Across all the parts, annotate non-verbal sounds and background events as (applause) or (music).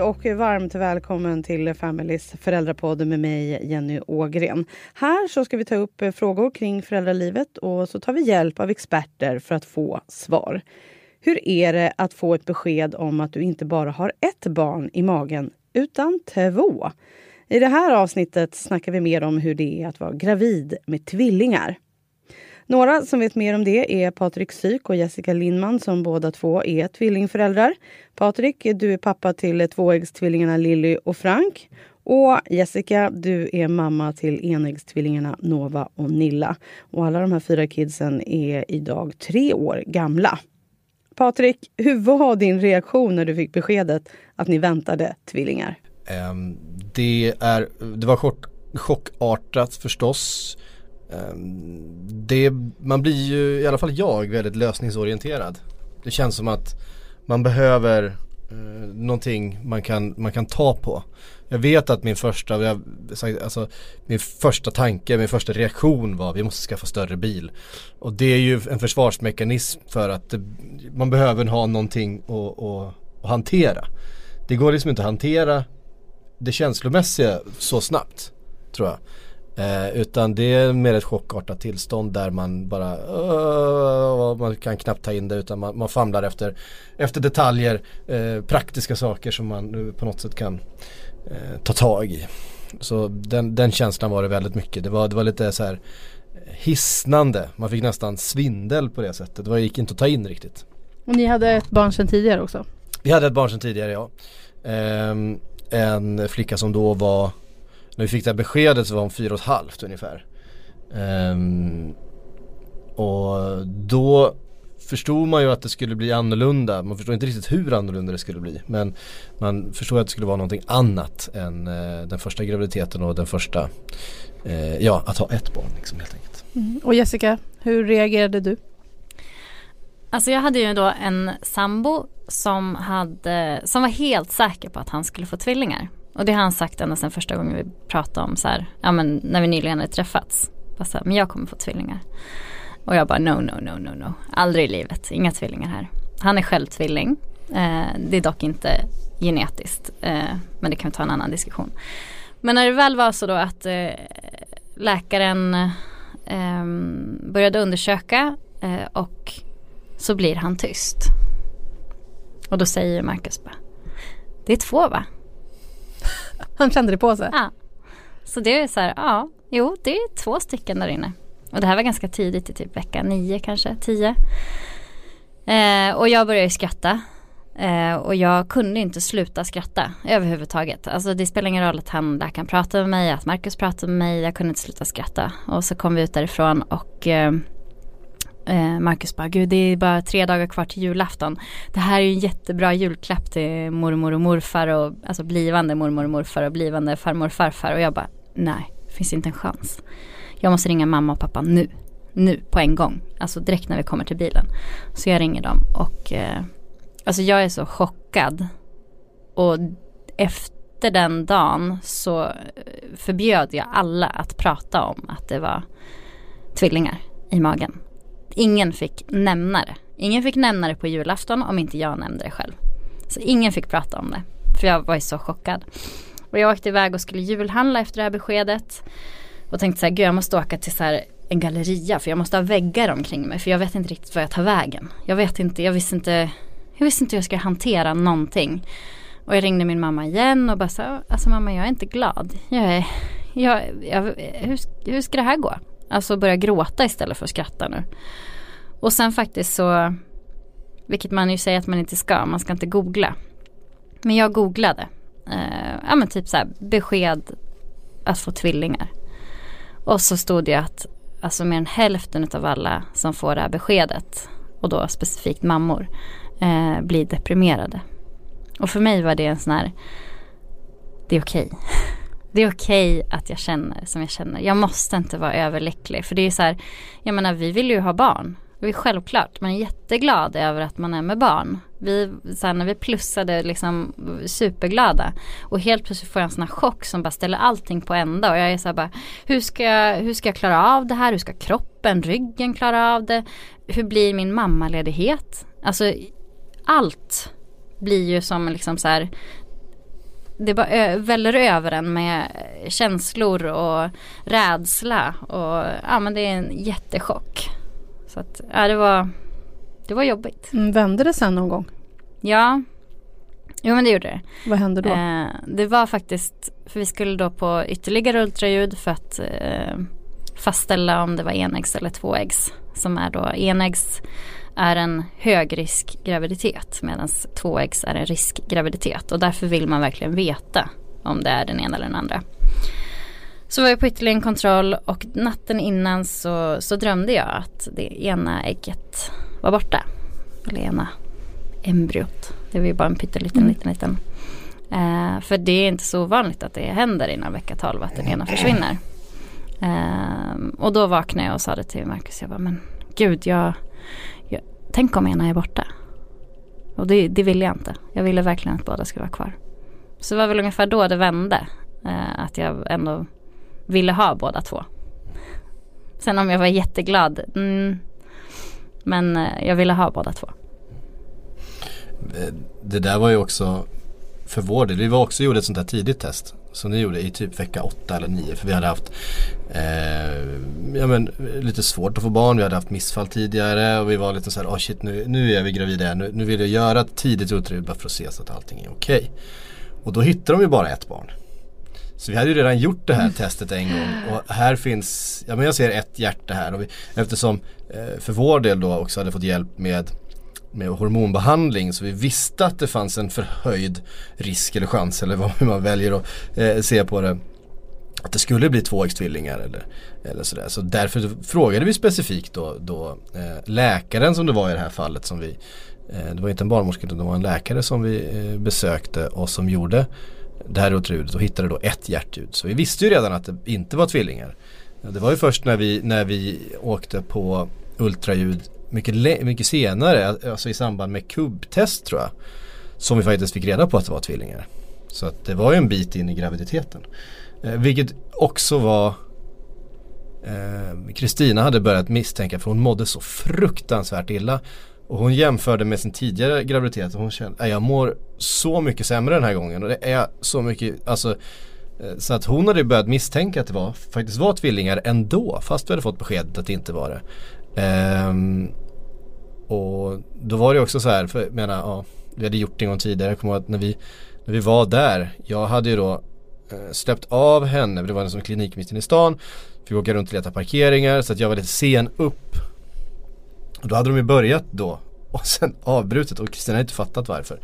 Hej och varmt välkommen till Familys föräldrapodd med mig Jenny Ågren. Här så ska vi ta upp frågor kring föräldralivet och så tar vi hjälp av experter för att få svar. Hur är det att få ett besked om att du inte bara har ett barn i magen utan två? I det här avsnittet snackar vi mer om hur det är att vara gravid med tvillingar. Några som vet mer om det är Patrik Syk och Jessica Lindman som båda två är tvillingföräldrar. Patrik, du är pappa till tvåäggstvillingarna Lilly och Frank. Och Jessica, du är mamma till enäggstvillingarna Nova och Nilla. Och alla de här fyra kidsen är idag tre år gamla. Patrik, hur var din reaktion när du fick beskedet att ni väntade tvillingar? Um, det, är, det var chock, chockartat förstås. Ehm, det, man blir ju, i alla fall jag, väldigt lösningsorienterad. Det känns som att man behöver eh, någonting man kan, man kan ta på. Jag vet att min första, jag, alltså, min första tanke, min första reaktion var vi måste skaffa större bil. Och det är ju en försvarsmekanism för att det, man behöver ha någonting att, att, att hantera. Det går liksom inte att hantera det känslomässiga så snabbt tror jag. Eh, utan det är mer ett chockartat tillstånd där man bara uh, man kan knappt ta in det utan man, man famlar efter, efter detaljer, eh, praktiska saker som man på något sätt kan eh, ta tag i. Så den, den känslan var det väldigt mycket. Det var, det var lite så här hisnande. Man fick nästan svindel på det sättet. Det gick inte att ta in riktigt. Och ni hade ett barn sedan tidigare också? Vi hade ett barn sedan tidigare ja. Um, en flicka som då var, när vi fick det här beskedet så var hon fyra och ett halvt ungefär. Um, och då förstod man ju att det skulle bli annorlunda. Man förstod inte riktigt hur annorlunda det skulle bli. Men man förstod att det skulle vara någonting annat än uh, den första graviditeten och den första, uh, ja att ha ett barn liksom helt enkelt. Mm. Och Jessica, hur reagerade du? Alltså jag hade ju då en sambo som, hade, som var helt säker på att han skulle få tvillingar. Och det har han sagt ända sedan första gången vi pratade om så här, ja men när vi nyligen hade träffats. Så här, men jag kommer få tvillingar. Och jag bara no, no, no, no, no. Aldrig i livet, inga tvillingar här. Han är själv tvilling. Eh, det är dock inte genetiskt. Eh, men det kan vi ta en annan diskussion. Men när det väl var så då att eh, läkaren eh, började undersöka eh, och så blir han tyst. Och då säger Marcus bara, det är två va? Han kände det på sig? Ja. Så det är så här, ja, jo det är två stycken där inne. Och det här var ganska tidigt i typ vecka nio kanske, tio. Eh, och jag började skratta. Eh, och jag kunde inte sluta skratta överhuvudtaget. Alltså det spelar ingen roll att han läkaren pratade med mig, att Marcus pratade med mig. Jag kunde inte sluta skratta. Och så kom vi ut därifrån och eh, Eh, Eh, Marcus bara, gud det är bara tre dagar kvar till julafton. Det här är ju en jättebra julklapp till mormor och morfar och alltså blivande mormor och morfar och blivande farmor och farfar. Och jag bara, nej, finns inte en chans. Jag måste ringa mamma och pappa nu. Nu, på en gång. Alltså direkt när vi kommer till bilen. Så jag ringer dem och eh, alltså jag är så chockad. Och efter den dagen så eh, förbjöd jag alla att prata om att det var tvillingar i magen. Ingen fick nämna det. Ingen fick nämna det på julafton om inte jag nämnde det själv. Så ingen fick prata om det. För jag var ju så chockad. Och jag åkte iväg och skulle julhandla efter det här beskedet. Och tänkte så här, gud jag måste åka till så här en galleria för jag måste ha väggar omkring mig för jag vet inte riktigt var jag tar vägen. Jag vet inte, jag visste inte, jag visste inte hur jag skulle hantera någonting. Och jag ringde min mamma igen och bara sa, alltså mamma jag är inte glad. Jag är, jag, jag, hur, hur ska det här gå? Alltså börja gråta istället för att skratta nu. Och sen faktiskt så, vilket man ju säger att man inte ska, man ska inte googla. Men jag googlade, eh, ja men typ så här, besked att få tvillingar. Och så stod det att alltså mer än hälften av alla som får det här beskedet, och då specifikt mammor, eh, blir deprimerade. Och för mig var det en sån här, det är okej. Okay. (laughs) Det är okej okay att jag känner som jag känner. Jag måste inte vara överlycklig. För det är så här, jag menar vi vill ju ha barn. Det är självklart, man är jätteglad över att man är med barn. Vi, sen när vi plussade liksom superglada. Och helt plötsligt får jag en sån här chock som bara ställer allting på ända. Och jag är så här bara, hur ska, jag, hur ska jag klara av det här? Hur ska kroppen, ryggen klara av det? Hur blir min mammaledighet? Alltså allt blir ju som liksom så här det bara väller över en med känslor och rädsla och ja men det är en jättechock. Så att ja det var, det var jobbigt. Mm, vände det sen någon gång? Ja, jo men det gjorde det. Vad hände då? Eh, det var faktiskt, för vi skulle då på ytterligare ultraljud för att eh, fastställa om det var enäggs eller tvåäggs. Som är då enäggs är en högrisk graviditet medan tvåäggs är en riskgraviditet och därför vill man verkligen veta om det är den ena eller den andra. Så var jag på ytterligare en kontroll och natten innan så, så drömde jag att det ena ägget var borta. Eller ena embryot. Det var ju bara en pytteliten mm. liten liten. Uh, för det är inte så ovanligt att det händer innan vecka 12 att den ena försvinner. Uh, och då vaknade jag och sa det till Marcus. Jag bara, men gud jag, jag tänk om ena är borta. Och det, det ville jag inte. Jag ville verkligen att båda skulle vara kvar. Så det var väl ungefär då det vände. Uh, att jag ändå ville ha båda två. Sen om jag var jätteglad. Mm, men eh, jag ville ha båda två. Det där var ju också för vår del. Vi var också gjorde ett sånt här tidigt test. Som ni gjorde i typ vecka 8 eller 9. För vi hade haft eh, ja, men, lite svårt att få barn. Vi hade haft missfall tidigare. Och vi var lite så här, oh shit nu, nu är vi gravida. Nu, nu vill jag göra ett tidigt ultraljud bara för att se så att allting är okej. Okay. Och då hittade de ju bara ett barn. Så vi hade ju redan gjort det här testet en gång och här finns, ja men jag ser ett hjärta här och vi, eftersom eh, för vår del då också hade fått hjälp med med hormonbehandling så vi visste att det fanns en förhöjd risk eller chans eller vad (laughs) man väljer att eh, se på det. Att det skulle bli tvåäggstvillingar eller, eller sådär. Så därför frågade vi specifikt då, då eh, läkaren som det var i det här fallet som vi eh, Det var inte en barnmorska utan det var en läkare som vi eh, besökte och som gjorde det här ultraljudet och hittade då ett hjärtljud. Så vi visste ju redan att det inte var tvillingar. Det var ju först när vi, när vi åkte på ultraljud mycket, mycket senare, alltså i samband med kubbtest tror jag. Som vi faktiskt fick reda på att det var tvillingar. Så att det var ju en bit in i graviditeten. Eh, vilket också var eh, Kristina eh, hade börjat misstänka för hon mådde så fruktansvärt illa. Och hon jämförde med sin tidigare graviditet och hon kände, jag mår så mycket sämre den här gången och det är så mycket, alltså eh, så att hon hade börjat misstänka att det var, faktiskt var tvillingar ändå fast vi hade fått beskedet att det inte var det. Um, och då var det också så här, för jag menar, ja, vi hade gjort det en gång tidigare, jag kommer ihåg att när vi, när vi var där, jag hade ju då eh, släppt av henne, det var en som klinikmitten i stan, fick åka runt och leta parkeringar så att jag var lite sen upp. Och då hade de ju börjat då och sen avbrutet och Kristina har inte fattat varför.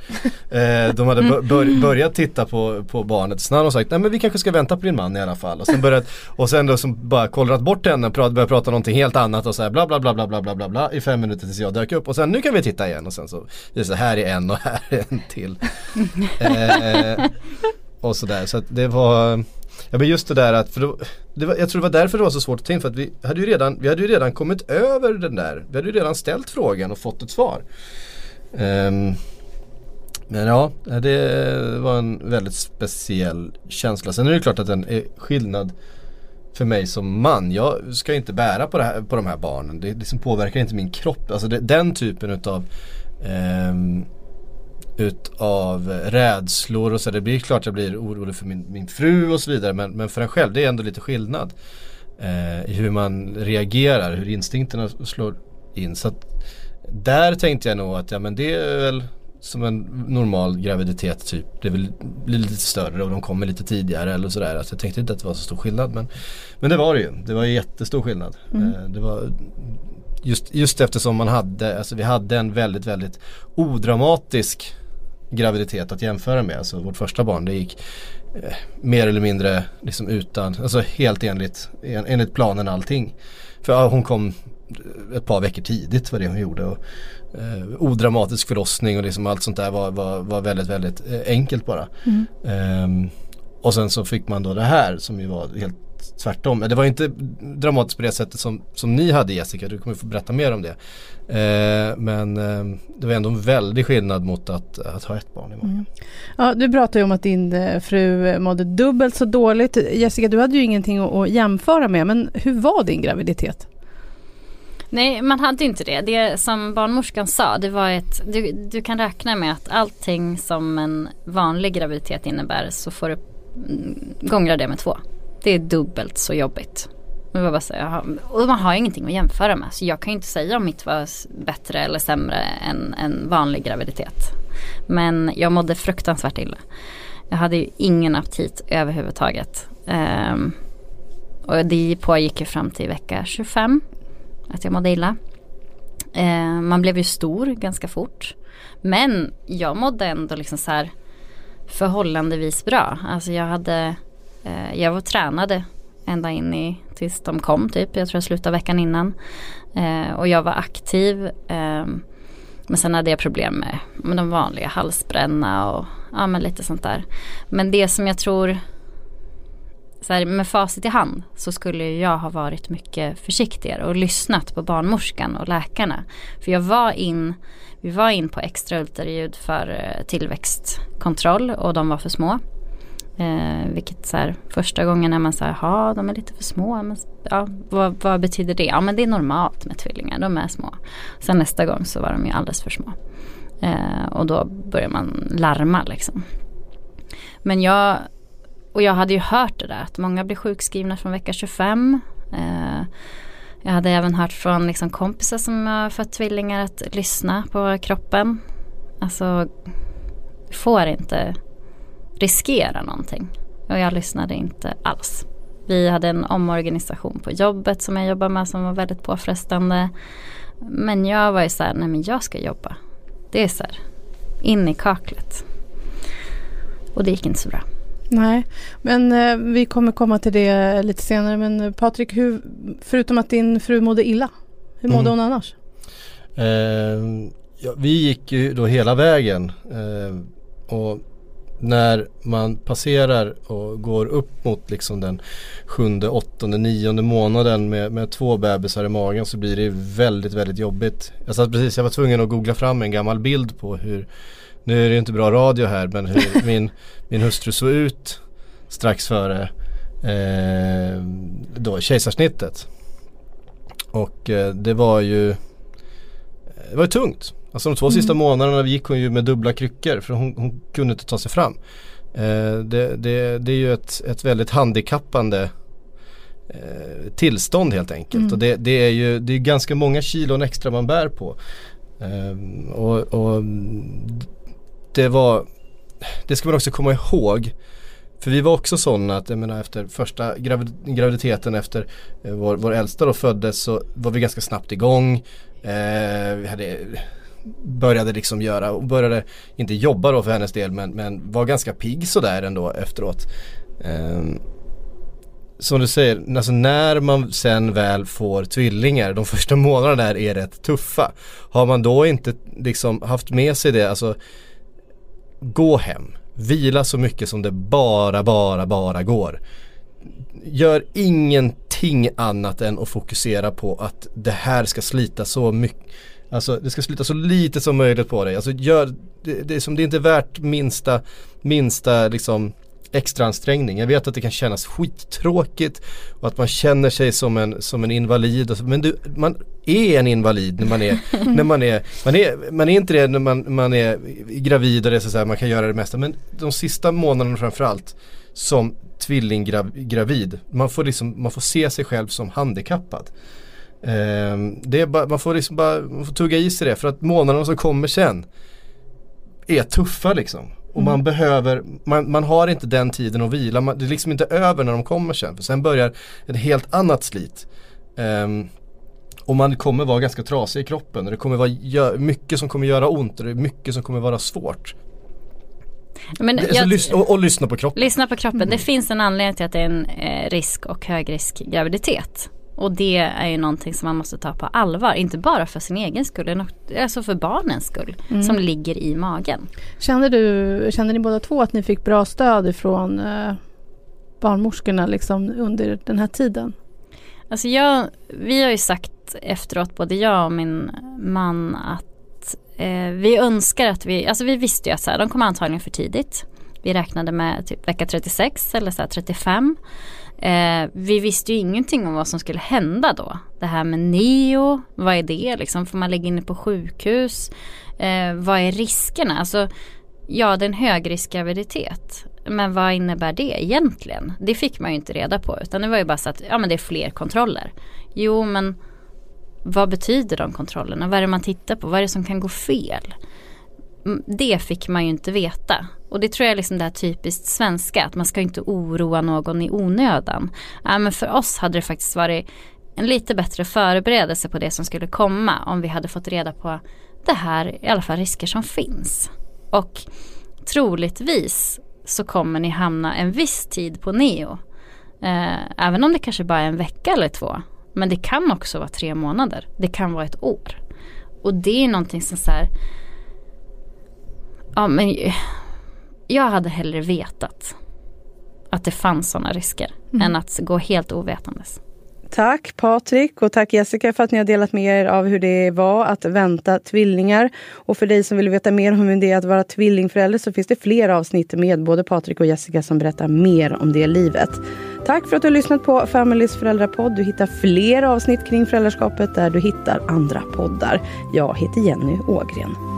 Eh, de hade bör, börjat titta på, på barnet snabbt och sagt nej men vi kanske ska vänta på din man i alla fall. Och sen, börjat, och sen då som bara kollrat bort henne och prat, börjat prata någonting helt annat och så här bla bla bla bla bla bla bla bla i fem minuter tills jag dök upp och sen nu kan vi titta igen och sen så så här är en och här är en till. (laughs) Eh, och sådär så att det var Ja men just det där att, för då, det var, jag tror det var därför det var så svårt att tänka för att vi hade ju redan, vi hade ju redan kommit över den där, vi hade ju redan ställt frågan och fått ett svar. Um, men ja, det var en väldigt speciell känsla. Sen är det klart att den är skillnad för mig som man. Jag ska inte bära på, här, på de här barnen. Det liksom påverkar inte min kropp. Alltså det, den typen utav um, utav rädslor och så. Det blir klart jag blir orolig för min, min fru och så vidare. Men, men för en själv, det är ändå lite skillnad. Eh, I hur man reagerar, hur instinkterna slår in. Så att där tänkte jag nog att ja men det är väl som en normal graviditet typ. Det blir lite större och de kommer lite tidigare eller sådär. Alltså jag tänkte inte att det var så stor skillnad men, men det var det ju. Det var jättestor skillnad. Mm. Eh, det var just, just eftersom man hade, alltså vi hade en väldigt väldigt odramatisk graviditet att jämföra med. Alltså vårt första barn det gick eh, mer eller mindre liksom utan, alltså helt enligt, en, enligt planen allting. För ja, hon kom ett par veckor tidigt var det hon gjorde. Och, eh, odramatisk förlossning och liksom allt sånt där var, var, var väldigt väldigt eh, enkelt bara. Mm. Um, och sen så fick man då det här som ju var helt tvärtom. Det var inte dramatiskt på det sättet som, som ni hade Jessica, du kommer få berätta mer om det. Eh, men eh, det var ändå en väldig skillnad mot att, att ha ett barn i magen. Mm. Ja, du pratade ju om att din eh, fru mådde dubbelt så dåligt. Jessica, du hade ju ingenting att, att jämföra med, men hur var din graviditet? Nej man hade inte det. Det som barnmorskan sa det var ett, du, du kan räkna med att allting som en vanlig graviditet innebär så får du mm, gångra det med två. Det är dubbelt så jobbigt. Och, bara så, och man har ju ingenting att jämföra med. Så jag kan ju inte säga om mitt var bättre eller sämre än en vanlig graviditet. Men jag mådde fruktansvärt illa. Jag hade ju ingen aptit överhuvudtaget. Um, och det pågick ju fram till vecka 25. Att jag mådde illa. Uh, man blev ju stor ganska fort. Men jag mådde ändå liksom så här förhållandevis bra. Alltså jag hade, Eh, jag var tränade ända in i tills de kom typ. Jag tror jag slutade veckan innan. Eh, och jag var aktiv. Ehm, men sen hade jag problem med, med de vanliga halsbränna och ja, men lite sånt där. Men det som jag tror så här, med facit i hand så skulle jag ha varit mycket försiktigare och lyssnat på barnmorskan och läkarna. För jag var in, vi var in på extra ultraljud för eh, tillväxtkontroll och de var för små. Eh, vilket så här, första gången när man säger ja de är lite för små. Men, ja, vad, vad, betyder det? Ja men det är normalt med tvillingar, de är små. Sen nästa gång så var de ju alldeles för små. Eh, och då börjar man larma liksom. Men jag, och jag hade ju hört det där att många blir sjukskrivna från vecka 25. Eh, jag hade även hört från liksom kompisar som har fött tvillingar att lyssna på kroppen. Alltså, får inte riskera någonting. Och jag lyssnade inte alls. Vi hade en omorganisation på jobbet som jag jobbar med som var väldigt påfrestande. Men jag var ju så här, nej men jag ska jobba. Det är så här, in i kaklet. Och det gick inte så bra. Nej, men eh, vi kommer komma till det lite senare. Men eh, Patrik, hur, förutom att din fru mådde illa, hur mådde mm. hon annars? Eh, ja, vi gick ju då hela vägen. Eh, och när man passerar och går upp mot liksom den sjunde, åttonde, nionde månaden med, med två bebisar i magen så blir det väldigt, väldigt jobbigt. Jag satt precis, jag var tvungen att googla fram en gammal bild på hur, nu är det inte bra radio här, men hur (laughs) min, min hustru såg ut strax före eh, då kejsarsnittet. Och eh, det var ju det var ju tungt. Alltså de två sista mm. månaderna gick hon ju med dubbla kryckor för hon, hon kunde inte ta sig fram. Eh, det, det, det, är ju ett, ett väldigt handikappande eh, tillstånd helt enkelt. Mm. Och det, det, är ju det är ganska många kilon extra man bär på. Eh, och, och, det var, det ska man också komma ihåg. För vi var också sådana att, jag menar efter första gravid graviditeten efter eh, vår, vår äldsta då föddes så var vi ganska snabbt igång. Eh, vi hade började liksom göra och började inte jobba då för hennes del men, men var ganska pigg sådär ändå efteråt. Um, som du säger, alltså när man sen väl får tvillingar, de första (laughs) månaderna där är rätt tuffa. Har man då inte liksom haft med sig det, alltså gå hem, vila så mycket som det bara, bara, bara går. Gör ingenting annat än att fokusera på att det här ska slita så mycket Alltså det ska sluta så lite som möjligt på dig. Alltså gör, det, det, som det är inte värt minsta, minsta liksom extra ansträngning. Jag vet att det kan kännas skittråkigt och att man känner sig som en, som en invalid. Men du, man är en invalid när man är, (laughs) när man är, man är, man är inte det när man, man är gravid och det är så här, man kan göra det mesta. Men de sista månaderna framförallt som tvillinggravid, man får liksom, man får se sig själv som handikappad. Eh, det bara, man får liksom bara man får tugga i sig det för att månaderna som kommer sen är tuffa liksom. Och mm. man behöver, man, man har inte den tiden att vila, man, det är liksom inte över när de kommer sen. För sen börjar ett helt annat slit. Um, och man kommer vara ganska trasig i kroppen och det kommer vara mycket som kommer göra ont och det är mycket som kommer vara svårt. Men alltså, jag, lyssna, och, och, lyssna på kroppen. Lyssna på kroppen. Mm. Det finns en anledning till att det är en eh, risk och högrisk graviditet. Och det är ju någonting som man måste ta på allvar. Inte bara för sin egen skull, alltså för barnens skull mm. som ligger i magen. Känner, du, känner ni båda två att ni fick bra stöd ifrån eh, barnmorskorna liksom under den här tiden? Alltså jag, vi har ju sagt efteråt, både jag och min man, att eh, vi önskar att vi, alltså vi visste ju att så här, de kom antagligen för tidigt. Vi räknade med typ vecka 36 eller så 35. Eh, vi visste ju ingenting om vad som skulle hända då. Det här med neo, vad är det liksom? Får man lägga in det på sjukhus? Eh, vad är riskerna? Alltså, ja det är en högriskgraviditet. Men vad innebär det egentligen? Det fick man ju inte reda på utan det var ju bara så att ja men det är fler kontroller. Jo men vad betyder de kontrollerna? Vad är det man tittar på? Vad är det som kan gå fel? Mm, det fick man ju inte veta. Och det tror jag är liksom det här typiskt svenska, att man ska inte oroa någon i onödan. Ja, men för oss hade det faktiskt varit en lite bättre förberedelse på det som skulle komma om vi hade fått reda på det här, i alla fall risker som finns. Och troligtvis så kommer ni hamna en viss tid på neo. Eh, även om det kanske bara är en vecka eller två. Men det kan också vara tre månader. Det kan vara ett år. Och det är någonting som så här, Ja men jag hade hellre vetat att det fanns sådana risker mm. än att gå helt ovetandes. Tack Patrik och tack Jessica för att ni har delat med er av hur det var att vänta tvillingar. Och för dig som vill veta mer om hur det är att vara tvillingförälder så finns det fler avsnitt med både Patrik och Jessica som berättar mer om det livet. Tack för att du har lyssnat på Familys föräldrapodd. Du hittar fler avsnitt kring föräldraskapet där du hittar andra poddar. Jag heter Jenny Ågren.